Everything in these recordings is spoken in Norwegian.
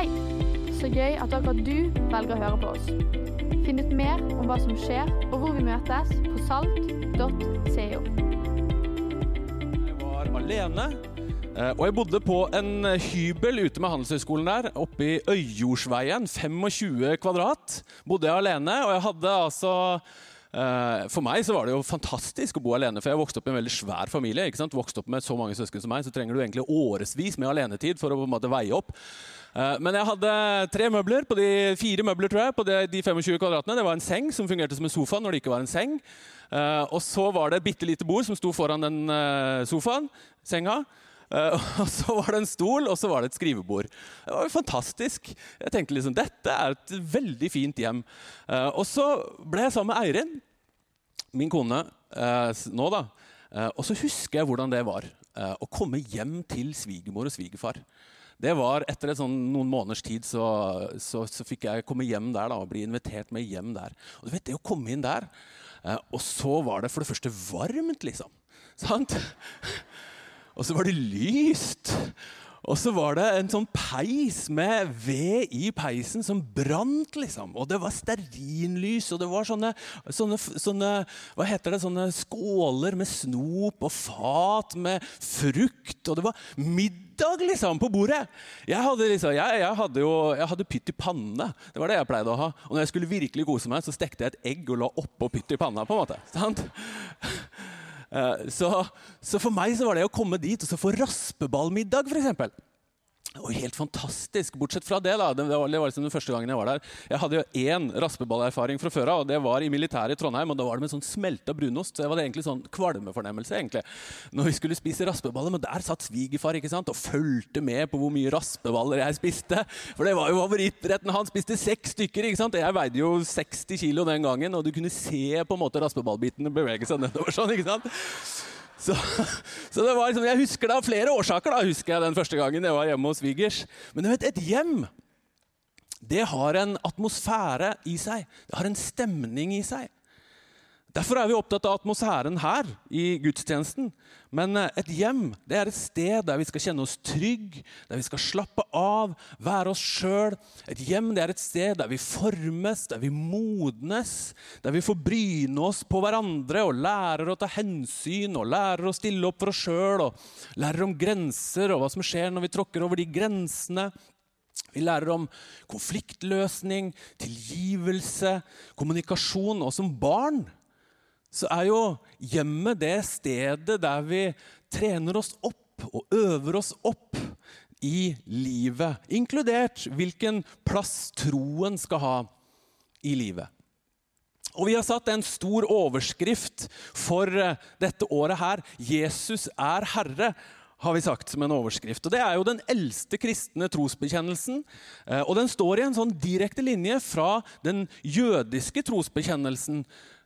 Hei! Så gøy at akkurat du velger å høre på oss. Finn ut mer om hva som skjer og hvor vi møtes på salt.co. Jeg var alene, eh, og jeg bodde på en hybel ute med Handelshøyskolen der, oppe i Øyjordsveien. 25 kvadrat bodde jeg alene, og jeg hadde altså For meg så var det jo fantastisk å bo alene, for jeg vokste opp i en veldig svær familie. ikke sant? Vokste opp med så mange søsken som meg, så trenger du egentlig årevis med alenetid for å på en måte veie opp. Eh, Men jeg hadde tre møbler, på de fire møbler tror jeg, på de, de 25 kvadratene. Det var en seng som fungerte som en sofa når det ikke var en seng. Eh, og så var det et bitte lite bord som sto foran den eh, sofaen, senga. Eh, og så var det en stol, og så var det et skrivebord. Det var jo fantastisk. Jeg tenkte liksom, dette er et veldig fint hjem. Eh, og så ble jeg sammen med Eirin, min kone, eh, nå da. Og så husker jeg hvordan det var å komme hjem til svigermor og svigerfar. Det var Etter et sånn, noen måneders tid så, så, så fikk jeg komme hjem der da, og bli invitert med hjem der. Og du vet, det å komme inn der, og så var det for det første varmt, liksom. Sant? Og så var det lyst. Og så var det en sånn peis med ved i peisen som brant, liksom. Og det var stearinlys, og det var sånne, sånne, sånne Hva heter det? Sånne skåler med snop og fat med frukt. Og det var middag, liksom, på bordet. Jeg hadde, liksom, jeg, jeg hadde jo jeg hadde pytt i panne. Det var det jeg pleide å ha. Og når jeg skulle virkelig kose meg, så stekte jeg et egg og la oppå pytt i panna. på en måte. Sant? Eh, Så, så for meg så var det å komme dit og så få raspeballmiddag, f.eks. Var helt fantastisk. Bortsett fra det, da. Det var, det var liksom den første gangen jeg var der. Jeg hadde jo én raspeballerfaring fra før av, og det var i militæret i Trondheim. og Da var det med sånn smelta brunost. Så jeg hadde egentlig sånn kvalmefornemmelse egentlig, når vi skulle spise raspeballer. Men der satt svigerfar ikke sant, og fulgte med på hvor mye raspeballer jeg spiste. For det var jo favorittretten. Han spiste seks stykker. ikke sant? Jeg veide jo 60 kilo den gangen, og du kunne se på en måte raspeballbitene bevege seg nedover sånn. ikke sant? Så, så det var liksom, Jeg husker det av flere årsaker. da, husker jeg den første gangen jeg var hjemme hos svigers. Men du vet, et hjem det har en atmosfære i seg. Det har en stemning i seg. Derfor er vi opptatt av atmosfæren her i gudstjenesten. Men eh, et hjem det er et sted der vi skal kjenne oss trygg, der vi skal slappe av, være oss sjøl. Et hjem det er et sted der vi formes, der vi modnes, der vi får bryne oss på hverandre og lærer å ta hensyn og lærer å stille opp for oss sjøl og lærer om grenser og hva som skjer når vi tråkker over de grensene. Vi lærer om konfliktløsning, tilgivelse, kommunikasjon. Og som barn så er jo hjemmet det stedet der vi trener oss opp og øver oss opp i livet. Inkludert hvilken plass troen skal ha i livet. Og Vi har satt en stor overskrift for eh, dette året her. 'Jesus er Herre', har vi sagt som en overskrift. Og Det er jo den eldste kristne trosbekjennelsen. eh, Og den står i en sånn direkte linje fra den jødiske trosbekjennelsen.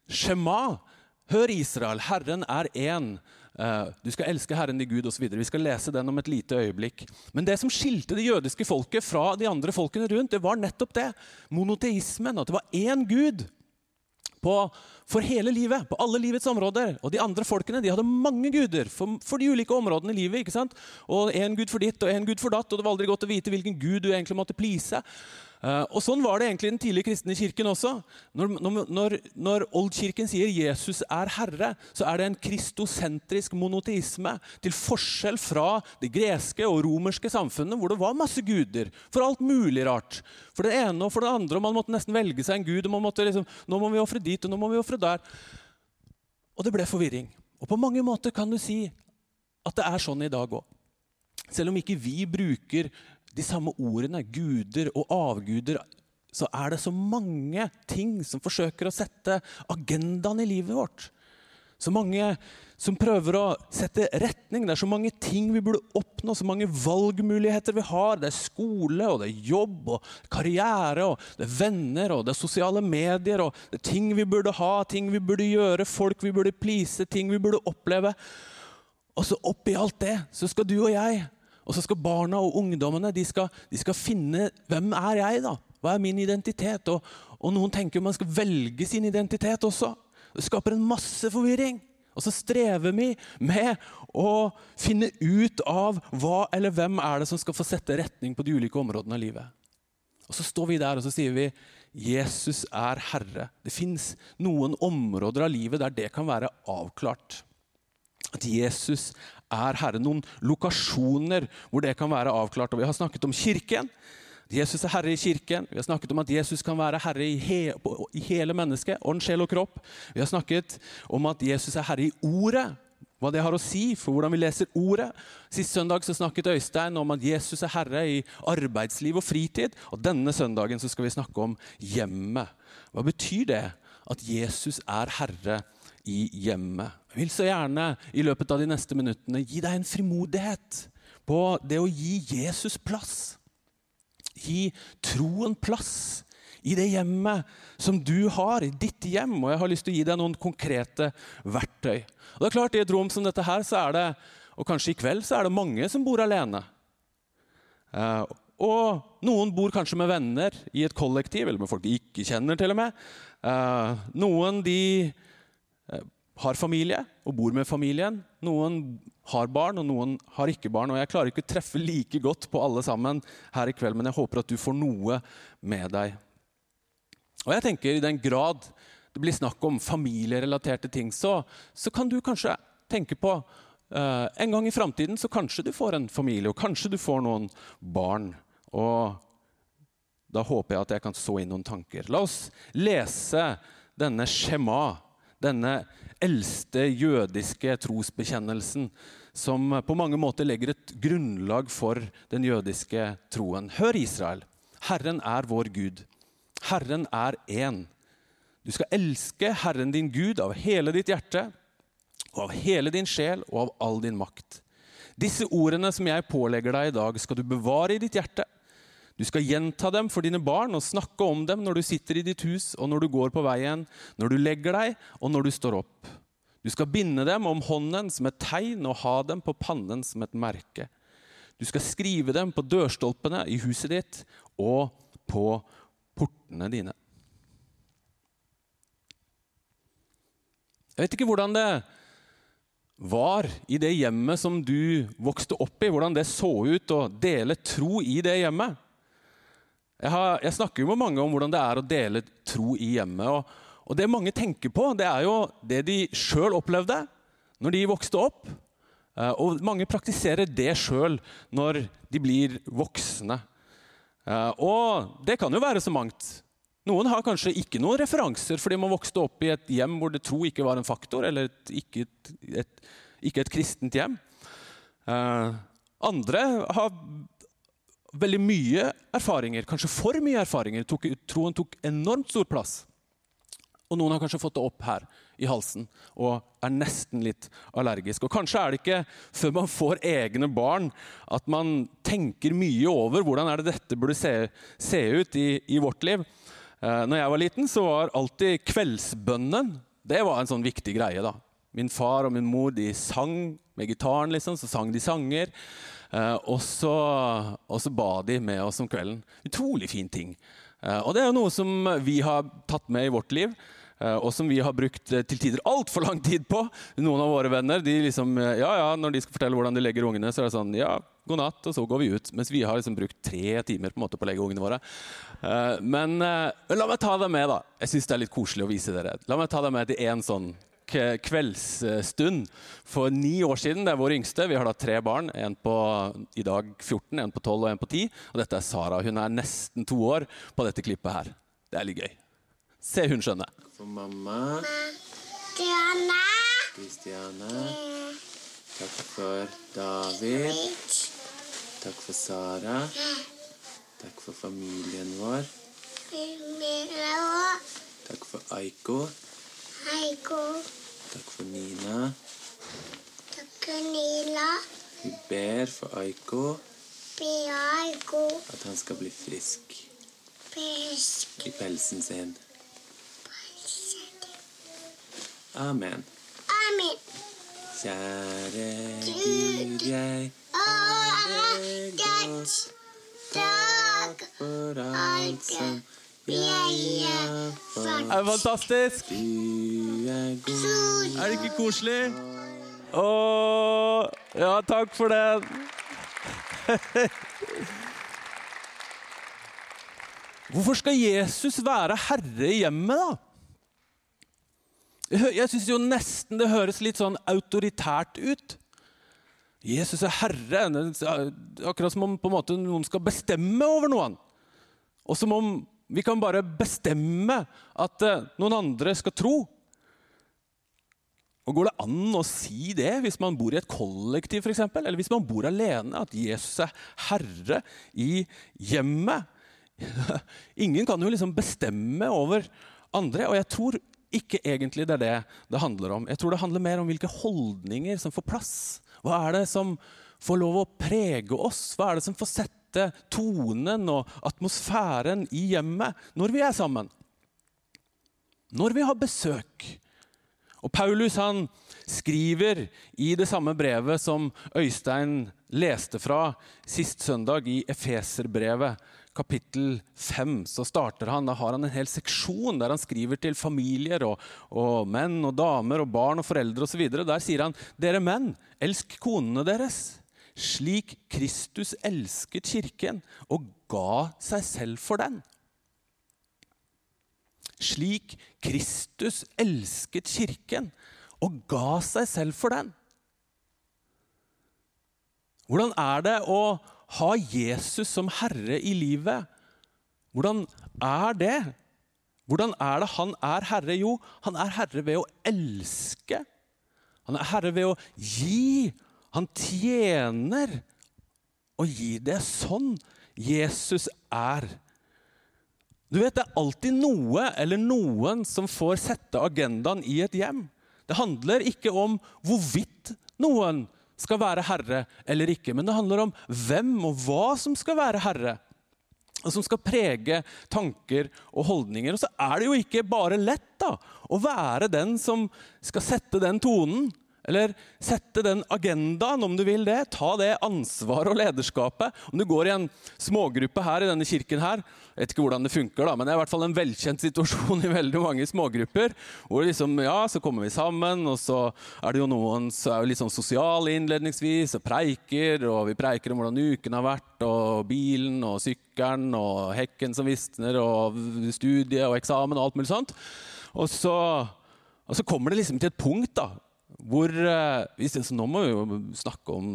Shema. Hør, Israel, Herren er én. Eh, Du skal elske Herren din Gud osv. Vi skal lese den om et lite øyeblikk. Men det som skilte det jødiske folket fra de andre folkene rundt, det var nettopp det. Monoteismen. At det var én Gud på, for hele livet, på alle livets områder. Og de andre folkene de hadde mange guder for, for de ulike områdene i livet. ikke sant? Og En gud for ditt og en gud for datt, og det var aldri godt å vite hvilken gud du egentlig måtte please. Eh, og Sånn var det egentlig i den tidlige kristne kirken også. Når, når, når, oldkirken sier 'Jesus er Herre', så er det en kristosentrisk monoteisme. Til forskjell fra det greske og romerske samfunnet, hvor det var masse guder for alt mulig rart. For det ene og for det andre, og man måtte nesten velge seg en gud. og man måtte liksom, Nå må vi ofre dit, og nå må vi ofre der. Og det ble forvirring. Og på mange måter kan du si at det er sånn i dag òg. Selv om ikke vi bruker de samme ordene, guder og avguder, så er det så mange ting som forsøker å sette agendaen i livet vårt. Så mange som prøver å sette retning. Det er så mange ting vi burde oppnå, så mange valgmuligheter vi har. Det er skole, og det er jobb, og karriere, og det er venner, og det er sosiale medier. og Det er ting vi burde ha, ting vi burde gjøre, folk vi burde please, ting vi burde oppleve. Og så oppi alt det, så skal du og jeg, og så skal barna og ungdommene de skal, de skal finne hvem er jeg da? Hva er min identitet? Og, og noen tenker man skal velge sin identitet også. Det skaper en masse forvirring. Og så strever vi med å finne ut av hva eller hvem er det som skal få sette retning på de ulike områdene av livet. Og Så står vi der og så sier vi Jesus er Herre. Det fins noen områder av livet der det kan være avklart. At Jesus er Herre. Noen lokasjoner hvor det kan være avklart. Og Vi har snakket om kirken. Jesus er herre i kirken. Vi har snakket om at Jesus kan være herre i, he i hele mennesket, ånd, sjel og kropp. Vi har snakket om at Jesus er herre i ordet hva det har å si for hvordan vi leser ordet. Sist søndag så snakket Øystein om at Jesus er herre i arbeidsliv og fritid. Og denne søndagen så skal vi snakke om hjemmet. Hva betyr det at Jesus er herre i hjemmet? Jeg vil så gjerne i løpet av de neste minuttene gi deg en frimodighet på det å gi Jesus plass. Gi troen plass i det hjemmet som du har, i ditt hjem. Og jeg har lyst til å gi deg noen konkrete verktøy. Og det er klart, I et rom som dette her, så er det, og kanskje i kveld, så er det mange som bor alene. Uh, og noen bor kanskje med venner i et kollektiv, eller med folk de ikke kjenner. til og med. Uh, noen de uh, har familie og bor med familien. Noen har barn, og noen har ikke barn. Og Jeg klarer ikke å treffe like godt på alle sammen her i kveld, men jeg håper at du får noe med deg og jeg tenker I den grad det blir snakk om familierelaterte ting, så, så kan du kanskje tenke på uh, En gang i framtiden så kanskje du får en familie, og kanskje du får noen barn. Og da håper jeg at jeg kan så inn noen tanker. La oss lese denne Shema, denne eldste jødiske trosbekjennelsen, som på mange måter legger et grunnlag for den jødiske troen. Hør, Israel. Herren er vår Gud. Herren er én. Du skal elske Herren din Gud av hele ditt hjerte og av hele din sjel og av all din makt. Disse ordene som jeg pålegger deg i dag, skal du bevare i ditt hjerte. Du skal gjenta dem for dine barn og snakke om dem når du sitter i ditt hus og når du går på veien, når du legger deg og når du står opp. Du skal binde dem om hånden som et tegn og ha dem på pannen som et merke. Du skal skrive dem på dørstolpene i huset ditt og på portene dine. Jeg vet ikke hvordan det var i det hjemmet som du vokste opp i, hvordan det så ut å dele tro i det hjemmet. Jeg, har, jeg snakker jo med mange om hvordan det er å dele tro i hjemmet. Og, og det mange tenker på, det er jo det de sjøl opplevde når de vokste opp. Eh, og mange praktiserer det sjøl når de blir voksne. Eh, og det kan jo være så mangt. Noen har kanskje ikke noen referanser fordi man vokste opp i et hjem hvor det tro ikke var en faktor, eller et, ikke, et, ikke, et, kristent hjem. Uh, andre har veldig mye erfaringer, kanskje for mye erfaringer. Tok, troen tok enormt stor plass. Og noen har kanskje fått det opp her i halsen og er nesten litt allergisk. Og Kanskje er det ikke før man får egne barn at man tenker mye over hvordan er det dette burde se, se ut i, i, vårt liv. Eh, når jeg var liten, så var alltid kveldsbønnen det var en sånn viktig greie. da. Min far og min mor de sang med gitaren, liksom, så sang de sanger. Eh, og, så, ba de med oss om kvelden. Utrolig fin ting. Eh, og det er jo noe som vi har tatt med i vårt liv. Eh, og som vi har brukt til tider altfor lang tid på. Noen av våre venner de liksom, ja, ja, når de skal fortelle hvordan de legger ungene, så er det sånn ja, god natt, og så går vi ut. Mens vi har liksom brukt tre timer på, måte på å legge ungene våre. Men, la meg ta deg med, da. Jeg syns det er litt koselig å vise dere. La meg ta deg med til en sånn kveldsstund for ni år siden. Det er vår yngste. Vi har da tre barn. En på i dag 14, en på 12 og en på 10. Og dette er Sara. Hun er nesten to år på dette klippet her. Det er litt gøy. Se hun skjønner for mamma. Kristiane. Kristiane. Takk for David. Takk for Sara. Takk for familien vår. Takk for Aiko. Takk for Nina. Takk for Nila. Vi ber for Aiko. Ber Aiko. At han skal bli frisk. Frisk. I pelsen sin. Amen. Amen. Kjære Gud, jeg har deg godt. Takk for alt som Er det fantastisk? Er. Det ikke koselig? Ååå ja, takk for det. Hvorfor skal Jesus være herre i hjemmet, da? Jeg syns jo nesten det høres litt sånn autoritært ut. Jesus er herre. Er Akkurat som om måte noen skal bestemme over noen. Og som om vi kan bare bestemme at eh, noen andre skal tro. Og Går det an å si det hvis man bor i et kollektiv, for eksempel, eller hvis man bor alene? At Jesus er herre i hjemmet? Ingen kan jo liksom bestemme over andre. Og jeg tror ikke egentlig det er det det handler om. Jeg tror det handler mer om hvilke holdninger som får plass. Hva er det som får lov å prege oss? Hva er det som får sette tonen og atmosfæren i hjemmet når vi er sammen? Når vi har besøk? Og Paulus han skriver i det samme brevet som Øystein leste fra sist søndag, i Efeserbrevet, kapittel 5, så starter han, da har han en hel seksjon der han skriver til familier og, og menn og damer og barn og foreldre osv. Der sier han dere menn, elsk konene deres, slik Kristus elsket kirken og ga seg selv for den slik Kristus elsket kirken og ga seg selv for den. Hvordan er det å ha Jesus som herre i livet? Hvordan er det? Hvordan er det han er herre? Jo, han er herre ved å elske. Han er herre ved å gi. Han tjener og gir. Det sånn Jesus er. Du vet, Det er alltid noe eller noen som får sette agendaen i et hjem. Det handler ikke om hvorvidt noen skal være herre eller ikke, men det handler om hvem og hva som skal være herre. Og som skal prege tanker og holdninger. Og så er det jo ikke bare lett da, å være den som skal sette den tonen. Eller sette den agendaen, om du vil det. Ta det ansvaret og lederskapet. Om du går i en smågruppe her i denne kirken her, jeg vet ikke hvordan det funker, da, men det er i hvert fall en velkjent situasjon i veldig mange smågrupper. Hvor liksom, ja, så kommer vi sammen, og så er det jo noen som er jo litt sånn sosiale innledningsvis, og preiker, og vi preiker om hvordan uken har vært, og bilen og sykkelen og hekken som visner, og studie og eksamen og alt mulig sånt. Og så, og så kommer det liksom til et punkt da, hvor eh, hvis det, Nå må vi jo snakke om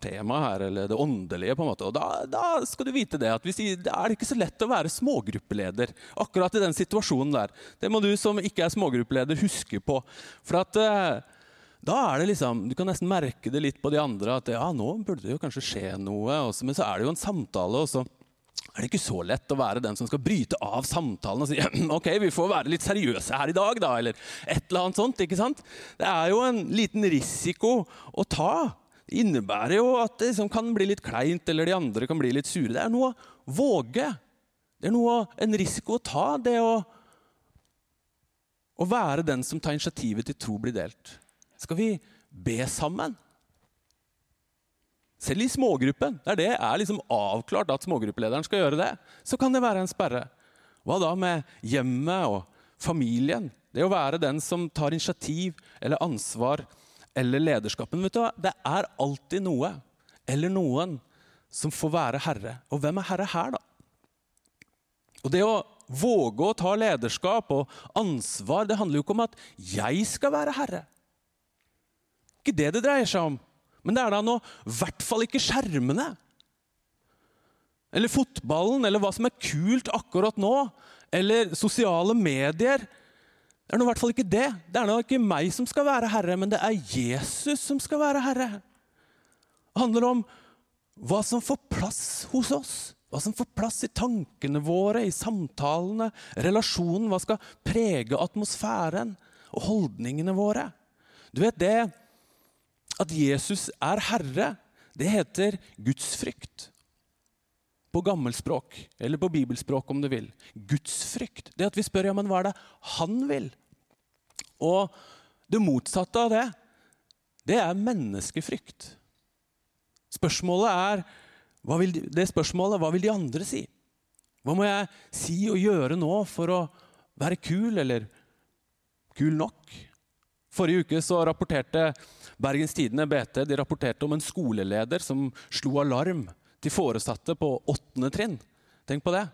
temaet her, eller det åndelige. på en måte, og Da, da skal du vite det at hvis, det er ikke så lett å være smågruppeleder akkurat i den situasjonen der. Det må du som ikke er smågruppeleder, huske på. For at eh, da er det liksom, Du kan nesten merke det litt på de andre at ja, nå burde det jo kanskje skje noe. Også, men så er det jo en samtale. og så er det ikke så lett å være den som skal bryte av samtalen og si ok, vi får være litt seriøse her i dag, da, eller et eller annet sånt. ikke sant? Det er jo en liten risiko å ta. Det innebærer jo at det liksom kan bli litt kleint, eller de andre kan bli litt sure. Det er noe å våge. Det er noe, en risiko å ta, det å, å være den som tar initiativet til tro blir delt. Skal vi be sammen? Selv i smågruppen, der det er liksom avklart at smågruppelederen skal gjøre det, så kan det være en sperre. Hva da med hjemmet og familien? Det å være den som tar initiativ eller ansvar eller lederskapen. Vet du hva? Det er alltid noe eller noen som får være herre. Og hvem er herre her, da? Og Det å våge å ta lederskap og ansvar, det handler jo ikke om at jeg skal være herre. Ikke det det dreier seg om. Men det er da nå i hvert fall ikke skjermene. Eller fotballen, eller hva som er kult akkurat nå. Eller sosiale medier. Det er nå i hvert fall ikke det. Det er nå ikke meg som skal være herre, men det er Jesus som skal være herre. Det handler om hva som får plass hos oss. Hva som får plass i tankene våre, i samtalene, relasjonen. Hva skal prege atmosfæren og holdningene våre. Du vet det at Jesus er herre, det heter gudsfrykt. På gammelspråk, eller på bibelspråk om du vil. Gudsfrykt. Det at vi spør ja, men hva er det han vil. Og det motsatte av det, det er menneskefrykt. Spørsmålet er vil det spørsmålet hva vil de andre si? Hva må jeg si og gjøre nå for å være kul, eller kul nok? Forrige uke så rapporterte Bergens Tidende BT de rapporterte om en skoleleder som slo alarm til foresatte på åttende trinn. Tenk på det.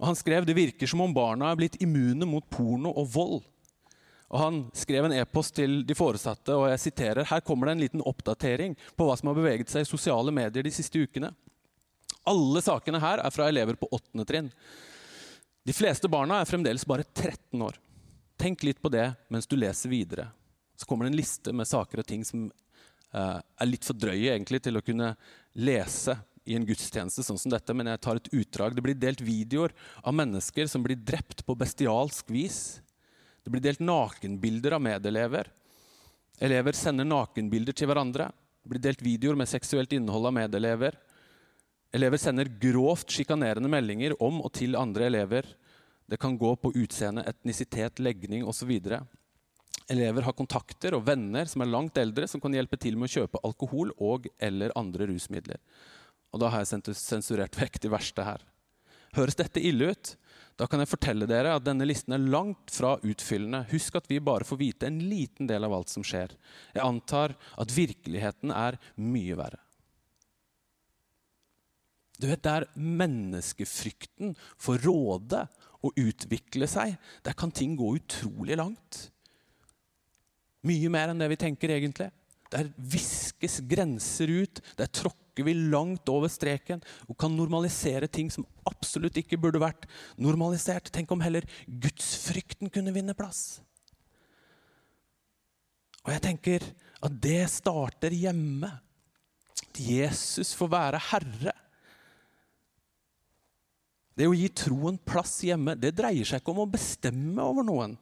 Og Han skrev det virker som om barna er blitt immune mot porno og vold. Og Han skrev en e-post til de foresatte, og jeg siterer her kommer det en liten oppdatering på hva som har beveget seg i sosiale medier de siste ukene. Alle sakene her er fra elever på åttende trinn. De fleste barna er fremdeles bare 13 år. Tenk litt på det mens du leser videre. Så kommer det en liste med saker og ting som uh, er litt for drøye egentlig til å kunne lese i en gudstjeneste sånn som dette, men jeg tar et utdrag. Det blir delt videoer av mennesker som blir drept på bestialsk vis. Det blir delt nakenbilder av medelever. Elever sender nakenbilder til hverandre. Det blir delt videoer med seksuelt innhold av medelever. Elever sender grovt sjikanerende meldinger om og til andre elever. Det kan gå på utseende, etnisitet, legning osv. Elever har kontakter og venner som er langt eldre, som kan hjelpe til med å kjøpe alkohol og eller andre rusmidler. Og da har jeg sensurert vekk de verste her. Høres dette ille ut? Da kan jeg fortelle dere at denne listen er langt fra utfyllende. Husk at vi bare får vite en liten del av alt som skjer. Jeg antar at virkeligheten er mye verre. Du vet, Der menneskefrykten får råde og utvikle seg, der kan ting gå utrolig langt. Mye mer enn det vi tenker egentlig. Der viskes grenser ut. Der tråkker vi langt over streken og kan normalisere ting som absolutt ikke burde vært normalisert. Tenk om heller gudsfrykten kunne vinne plass. Og jeg tenker at det starter hjemme. At Jesus får være herre. Det å gi troen plass hjemme det dreier seg ikke om å bestemme over noen,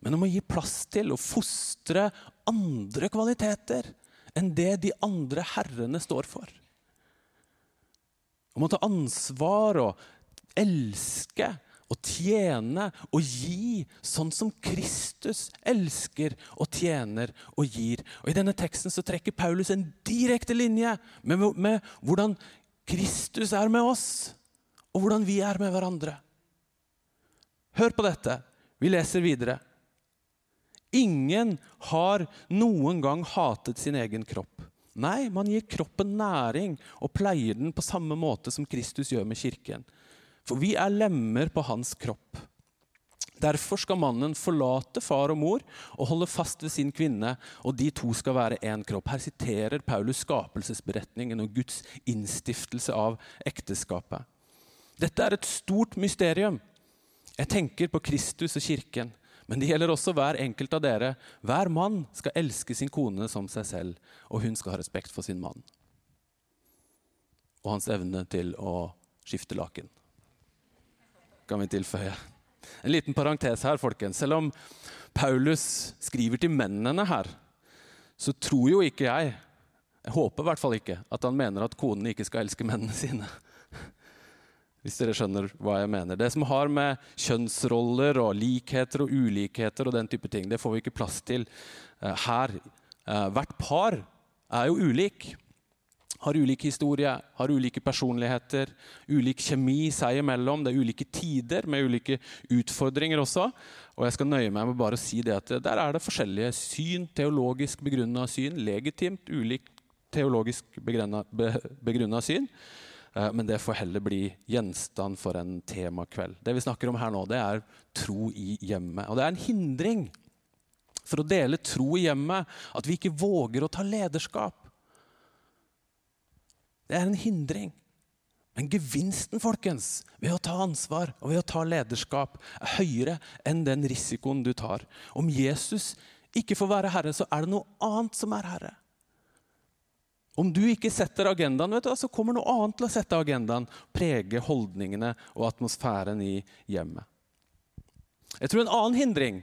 men om å gi plass til å fostre andre kvaliteter enn det de andre herrene står for. Om å ta ansvar og elske og tjene og gi sånn som Kristus elsker og tjener og gir. Og I denne teksten så trekker Paulus en direkte linje med, med hvordan Kristus er med oss og hvordan vi er med hverandre. Hør på dette. Vi leser videre. Ingen har noen gang hatet sin egen kropp. Nei, man gir kroppen næring og pleier den på samme måte som Kristus gjør med kirken. For vi er lemmer på hans kropp. Derfor skal mannen forlate far og mor og holde fast ved sin kvinne, og de to skal være én kropp. Her siterer Paulus skapelsesberetningen og Guds innstiftelse av ekteskapet. Dette er et stort mysterium. Jeg tenker på Kristus og kirken. Men det gjelder også hver enkelt av dere. Hver mann skal elske sin kone som seg selv, og hun skal ha respekt for sin mann. Og hans evne til å skifte laken. Kan vi tilføye. En liten parentes her, folkens. Selv om Paulus skriver til mennene her, så tror jo ikke jeg Jeg håper i hvert fall ikke at han mener at konene ikke skal elske mennene sine. Hvis dere skjønner hva jeg mener. Det som har med kjønnsroller og likheter og ulikheter og den type ting, det får vi ikke plass til uh, her. Uh, hvert par er jo ulik. Har ulik historie, har ulike personligheter, ulik kjemi seg imellom. Det er ulike tider med ulike utfordringer også. Og jeg skal nøye meg med bare å si det at der er det forskjellige syn, teologisk begrunna syn, legitimt ulikt teologisk begrunna syn. Eh, men det får heller bli gjenstand for en temakveld. Det vi snakker om her nå, det er tro i hjemmet. Og det er en hindring for å dele tro i hjemmet at vi ikke våger å ta lederskap. Det er en hindring. Men gevinsten folkens, ved å ta ansvar og ved å ta lederskap er høyere enn den risikoen du tar. Om Jesus ikke får være herre, så er det noe annet som er herre. Om du ikke setter agendaen, du, så kommer noe annet til å sette agendaen. Prege holdningene og atmosfæren i hjemmet. Jeg tror en annen hindring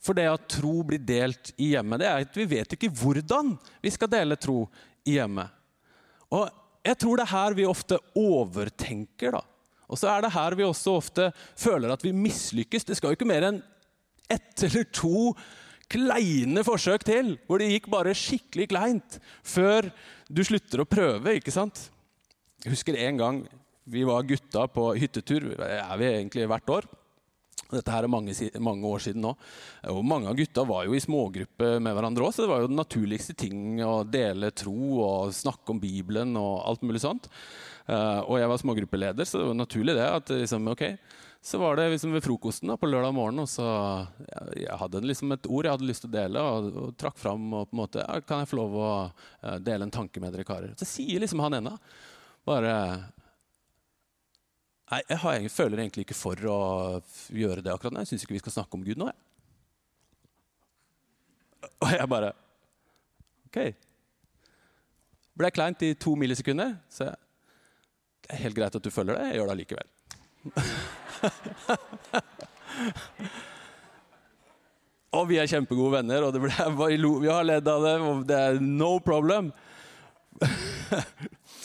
for det at tro blir delt i hjemmet, det er at vi vet ikke hvordan vi skal dele tro i hjemmet. Og jeg tror det er her vi ofte overtenker. da. Og så er det her vi også ofte føler at vi mislykkes. Det skal jo ikke mer enn ett eller to kleine forsøk til, hvor det gikk bare skikkelig kleint, før du slutter å prøve. ikke sant? Jeg husker en gang vi var gutta på hyttetur. Det er vi egentlig hvert år. Dette her er mange, mange, år siden nå. Og mange av gutta var jo i smågruppe med hverandre òg, så det var jo den naturligste ting å dele tro og snakke om Bibelen og alt mulig sånt. Eh, og jeg var smågruppeleder, så det var naturlig det. at liksom, ok, Så var det liksom ved frokosten da, på lørdag morgen, og så jeg, hadde liksom et ord jeg hadde lyst til å dele, og, og trakk fram og på en måte ja, Kan jeg få lov å uh, dele en tanke med dere karer? Så sier liksom han ene bare Nei, jeg, har, jeg føler egentlig ikke for å gjøre det akkurat nå. Jeg syns ikke vi skal snakke om Gud nå, jeg. Og jeg bare OK. Ble kleint i to millisekunder. Så jeg, det er helt greit at du følger det. Jeg gjør det allikevel. og vi er kjempegode venner, og ble, vi har ledd av det. og Det er no problem.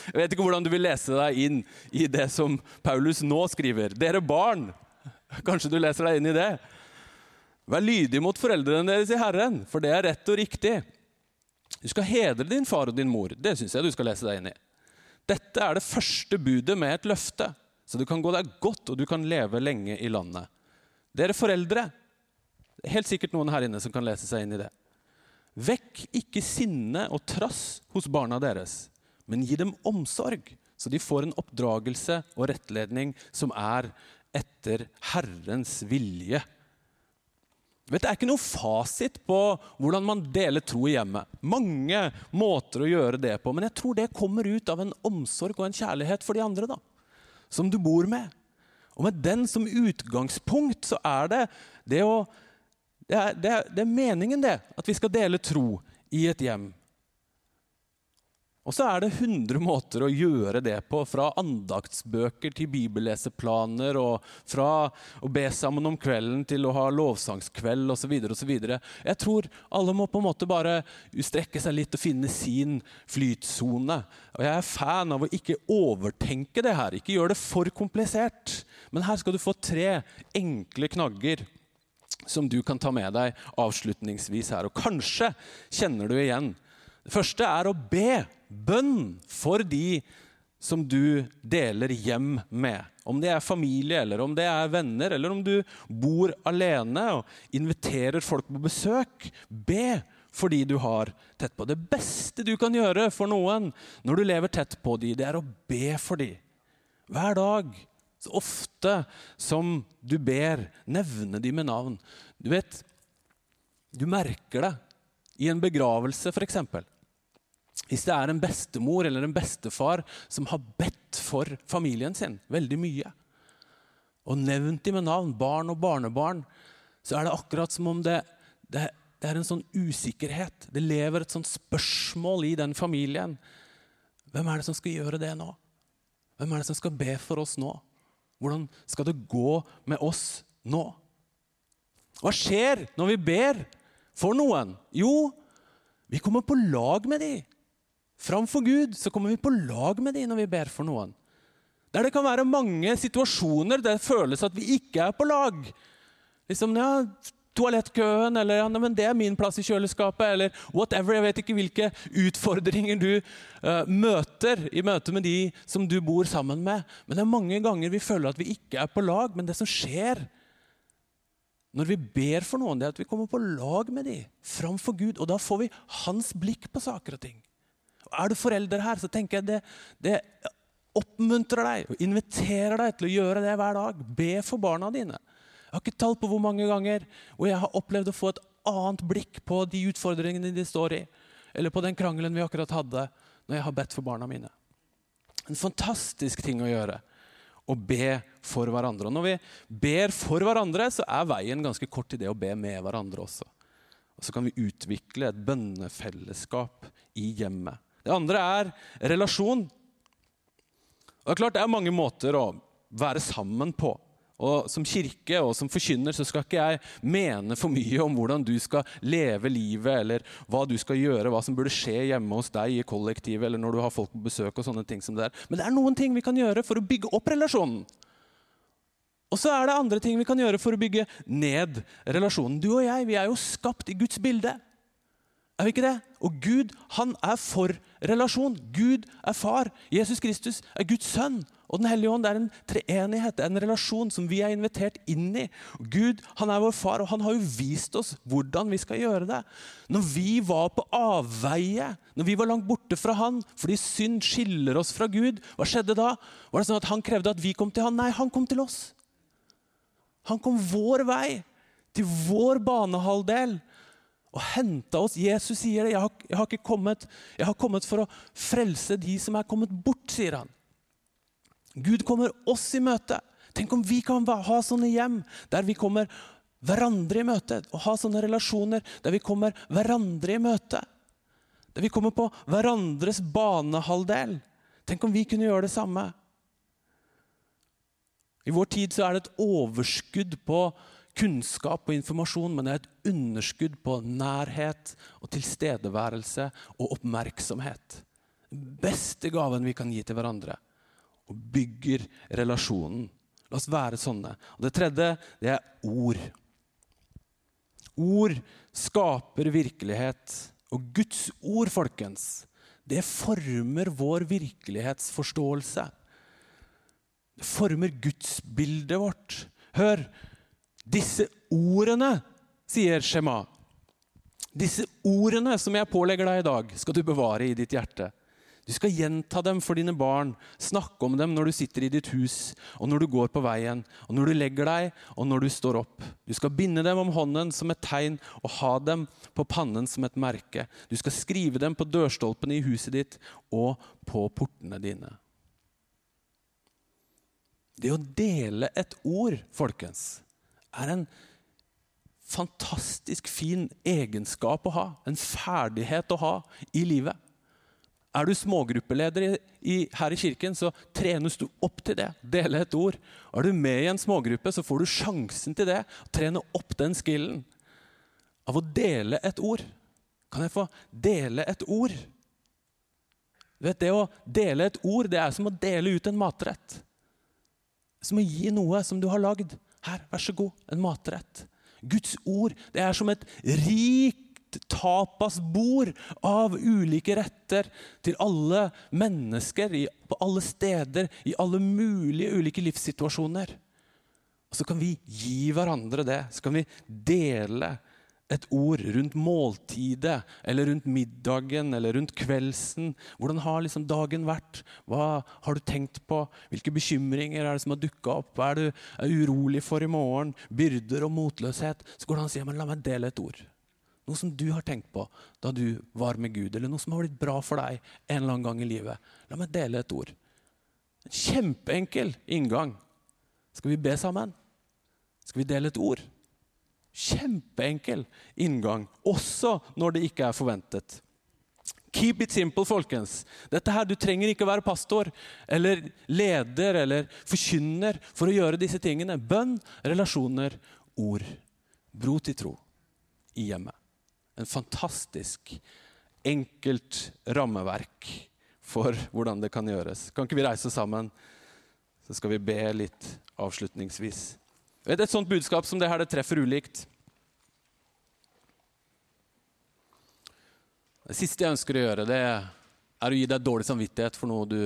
Jeg vet ikke hvordan du vil lese deg inn i det som Paulus nå skriver. Dere barn, kanskje du leser deg inn i det. Vær lydig mot foreldrene deres i Herren, for det er rett og riktig. Du skal hedre din far og din mor. Det syns jeg du skal lese deg inn i. Dette er det første budet med et løfte, så du kan gå deg godt, og du kan leve lenge i landet. Dere foreldre, det er helt sikkert noen her inne som kan lese seg inn i det. Vekk ikke sinne og trass hos barna deres, men gi dem omsorg, så de får en oppdragelse og rettledning som er etter Herrens vilje. Vet, det er ikke noen fasit på hvordan man deler tro i hjemmet. Mange måter å gjøre det på, men jeg tror det kommer ut av en omsorg og en kjærlighet for de andre da, som du bor med. Og med den som utgangspunkt så er det det å det er, det, er, det er meningen, det, at vi skal dele tro i et hjem. Og så er det 100 måter å gjøre det på, fra andaktsbøker til bibelleseplaner, og fra å be sammen om kvelden til å ha lovsangskveld osv. Jeg tror alle må på en måte bare strekke seg litt og finne sin flytsone. Og jeg er fan av å ikke overtenke det her, ikke gjøre det for komplisert. Men her skal du få tre enkle knagger som du kan ta med deg avslutningsvis her. Og kanskje kjenner du igjen. Det første er å be bønn for de som du deler hjem med. Om det er familie, eller om det er venner, eller om du bor alene og inviterer folk på besøk. Be for de du har tett på. Det beste du kan gjøre for noen når du lever tett på de, det er å be for de. Hver dag. Så ofte som du ber, nevne de med navn. Du vet, du merker det i en begravelse, f.eks. Hvis det er en bestemor eller en bestefar som har bedt for familien sin veldig mye, og nevnt dem med navn, barn og barnebarn, så er det akkurat som om det, det, det er en sånn usikkerhet. Det lever et sånt spørsmål i den familien. Hvem er det som skal gjøre det nå? Hvem er det som skal be for oss nå? Hvordan skal det gå med oss nå? Hva skjer når vi ber for noen? Jo, vi kommer på lag med dem. Framfor Gud så kommer vi på lag med dem når vi ber for noen. Der det kan være mange situasjoner der det føles at vi ikke er på lag. Liksom, ja, Toalettkøen, eller ja, men det er min plass i kjøleskapet, eller whatever. Jeg vet ikke hvilke utfordringer du uh, møter i møte med de som du bor sammen med. Men det er mange ganger vi føler at vi ikke er på lag. Men det som skjer når vi ber for noen, det er at vi kommer på lag med dem framfor Gud. Og da får vi hans blikk på saker og ting. Er du forelder her, så tenker jeg det, det oppmuntrer deg og inviterer deg til å gjøre det hver dag. Be for barna dine. Jeg har ikke tall på hvor mange ganger hvor jeg har opplevd å få et annet blikk på de utfordringene de står i, eller på den krangelen vi akkurat hadde, når jeg har bedt for barna mine. En fantastisk ting å gjøre. Å be for hverandre. Og når vi ber for hverandre, så er veien ganske kort til det å be med hverandre også. Og så kan vi utvikle et bønnefellesskap i hjemmet. Det andre er relasjon. Og det er klart det er mange måter å være sammen på. Og Som kirke og som forkynner så skal ikke jeg mene for mye om hvordan du skal leve livet, eller hva du skal gjøre, hva som burde skje hjemme hos deg i kollektivet, eller når du har folk på besøk. og sånne ting som det er. Men det er noen ting vi kan gjøre for å bygge opp relasjonen. Og så er det andre ting vi kan gjøre for å bygge ned relasjonen. Du og jeg vi er jo skapt i Guds bilde. Er vi ikke det? Og Gud, han er for relasjon. Gud er far. Jesus Kristus er Guds sønn. Og Den hellige ånd er en treenighet, en relasjon som vi er invitert inn i. Gud han er vår far, og han har jo vist oss hvordan vi skal gjøre det. Når vi var på avveie, når vi var langt borte fra han fordi synd skiller oss fra Gud, hva skjedde da? Var det sånn at Han krevde at vi kom til han? Nei, han kom til oss. Han kom vår vei, til vår banehalvdel og henta oss. Jesus sier det. Jeg har, jeg har, kommet, jeg har kommet for å frelse de som er kommet bort, sier han. Gud kommer oss i møte. Tenk om vi kan ha sånne hjem der vi kommer hverandre i møte. Og ha sånne relasjoner der vi kommer hverandre i møte. Der vi kommer på hverandres banehalvdel. Tenk om vi kunne gjøre det samme. I vår tid så er det et overskudd på kunnskap og informasjon, men det er et underskudd på nærhet og tilstedeværelse og oppmerksomhet. Den beste gaven vi kan gi til hverandre. Og bygger relasjonen. La oss være sånne. Og Det tredje det er ord. Ord skaper virkelighet. Og Guds ord, folkens, det former vår virkelighetsforståelse. Det former gudsbildet vårt. Hør, disse ordene, sier Shema. Disse ordene som jeg pålegger deg i dag, skal du bevare i ditt hjerte. Du skal gjenta dem for dine barn, snakke om dem når du sitter i ditt hus, og når du går på veien, og når du legger deg, og når du står opp. Du skal binde dem om hånden som et tegn og ha dem på pannen som et merke. Du skal skrive dem på dørstolpene i huset ditt og på portene dine. Det å dele et ord, folkens, er en fantastisk fin egenskap å ha. En ferdighet å ha i livet. Er du smågruppeleder i, i, her i kirken, så trenes du opp til det. Dele et ord. Er du med i en smågruppe, så får du sjansen til det. Trene opp den skillen av å dele et ord. Kan jeg få dele et ord? Du vet, Det å dele et ord det er som å dele ut en matrett. Som å gi noe som du har lagd. Her, vær så god, en matrett. Guds ord det er som et rikt tapasbord av ulike retter til alle mennesker på alle steder, i alle mulige ulike livssituasjoner. Og Så kan vi gi hverandre det. Så kan vi dele et ord rundt måltidet, eller rundt middagen eller rundt kveldsen. Hvordan har liksom dagen vært? Hva har du tenkt på? Hvilke bekymringer er det som har dukka opp? Hva er du er urolig for i morgen? Byrder og motløshet? Så går det an å si men la meg dele et ord. Noe som du har tenkt på da du var med Gud, eller noe som har blitt bra for deg en eller annen gang i livet. La meg dele et ord. En kjempeenkel inngang. Skal vi be sammen? Skal vi dele et ord? Kjempeenkel inngang, også når det ikke er forventet. Keep it simple, folkens. Dette her, Du trenger ikke å være pastor eller leder eller forkynner for å gjøre disse tingene. Bønn, relasjoner, ord. Bro til tro i hjemmet. En fantastisk enkelt rammeverk for hvordan det kan gjøres. Kan ikke vi reise sammen, så skal vi be litt avslutningsvis. Et sånt budskap som det her, det treffer ulikt. Det siste jeg ønsker å gjøre, det er å gi deg dårlig samvittighet for noe du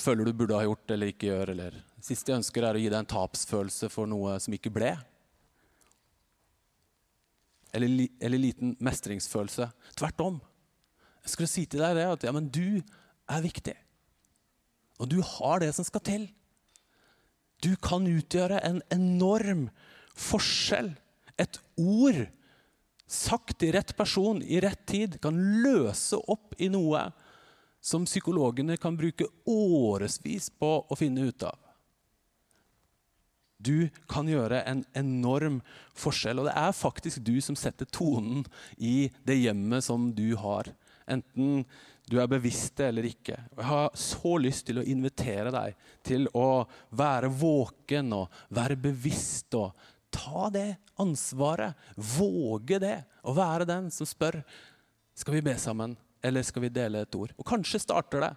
føler du burde ha gjort eller ikke gjør. Eller. Det siste jeg ønsker, er å gi deg en tapsfølelse for noe som ikke ble. Eller, eller liten mestringsfølelse. Tvert om. Jeg skulle si til deg det at ja, men du er viktig. Og du har det som skal til. Du kan utgjøre en enorm forskjell. Et ord sagt til rett person i rett tid kan løse opp i noe som psykologene kan bruke årevis på å finne ut av. Du kan gjøre en enorm forskjell, og det er faktisk du som setter tonen i det hjemmet som du har. Enten du er bevisst det eller ikke. Jeg har så lyst til å invitere deg til å være våken og være bevisst og ta det ansvaret. Våge det. Og være den som spør skal vi be sammen eller skal vi dele et ord. Og kanskje starter det.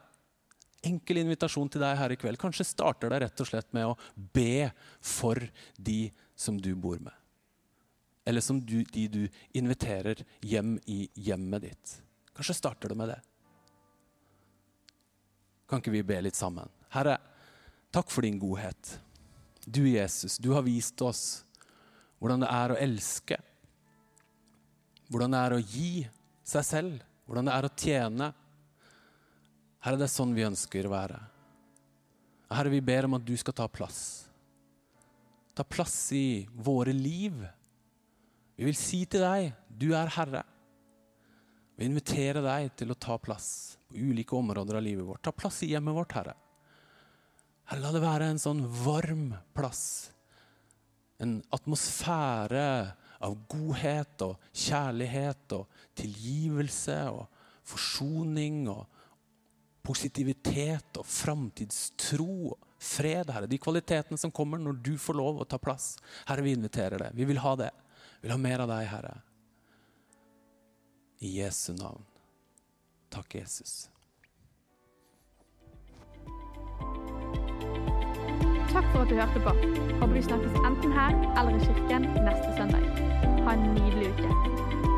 Enkel invitasjon til deg her i kveld. Kanskje starter det rett og slett med å be for de som du bor med. eller som du, de du inviterer hjem i hjemmet ditt. Kanskje starter du med det. Kan ikke vi be litt sammen? Herre, takk for din godhet. Du, Jesus, du har vist oss hvordan det er å elske. Hvordan det er å gi seg selv. Hvordan det er å tjene. Herre, det er sånn vi ønsker å være. Herre, vi ber om at du skal ta plass. Ta plass i våre liv. Vi vil si til deg, du er Herre. Vi inviterer deg til å ta plass på ulike områder av livet vårt. Ta plass i hjemmet vårt, Herre. Herre, la det være en sånn varm plass. En atmosfære av godhet og kjærlighet og tilgivelse og forsoning og positivitet og framtidstro og fred, Herre. De kvalitetene som kommer når du får lov å ta plass. Herre, vi inviterer det. Vi vil ha det. Vi vil ha mer av deg, Herre. I Jesu navn. Takk, Jesus. Takk for at du hørte på. Håper vi snakkes enten her eller i kirken neste søndag. Ha en nydelig uke.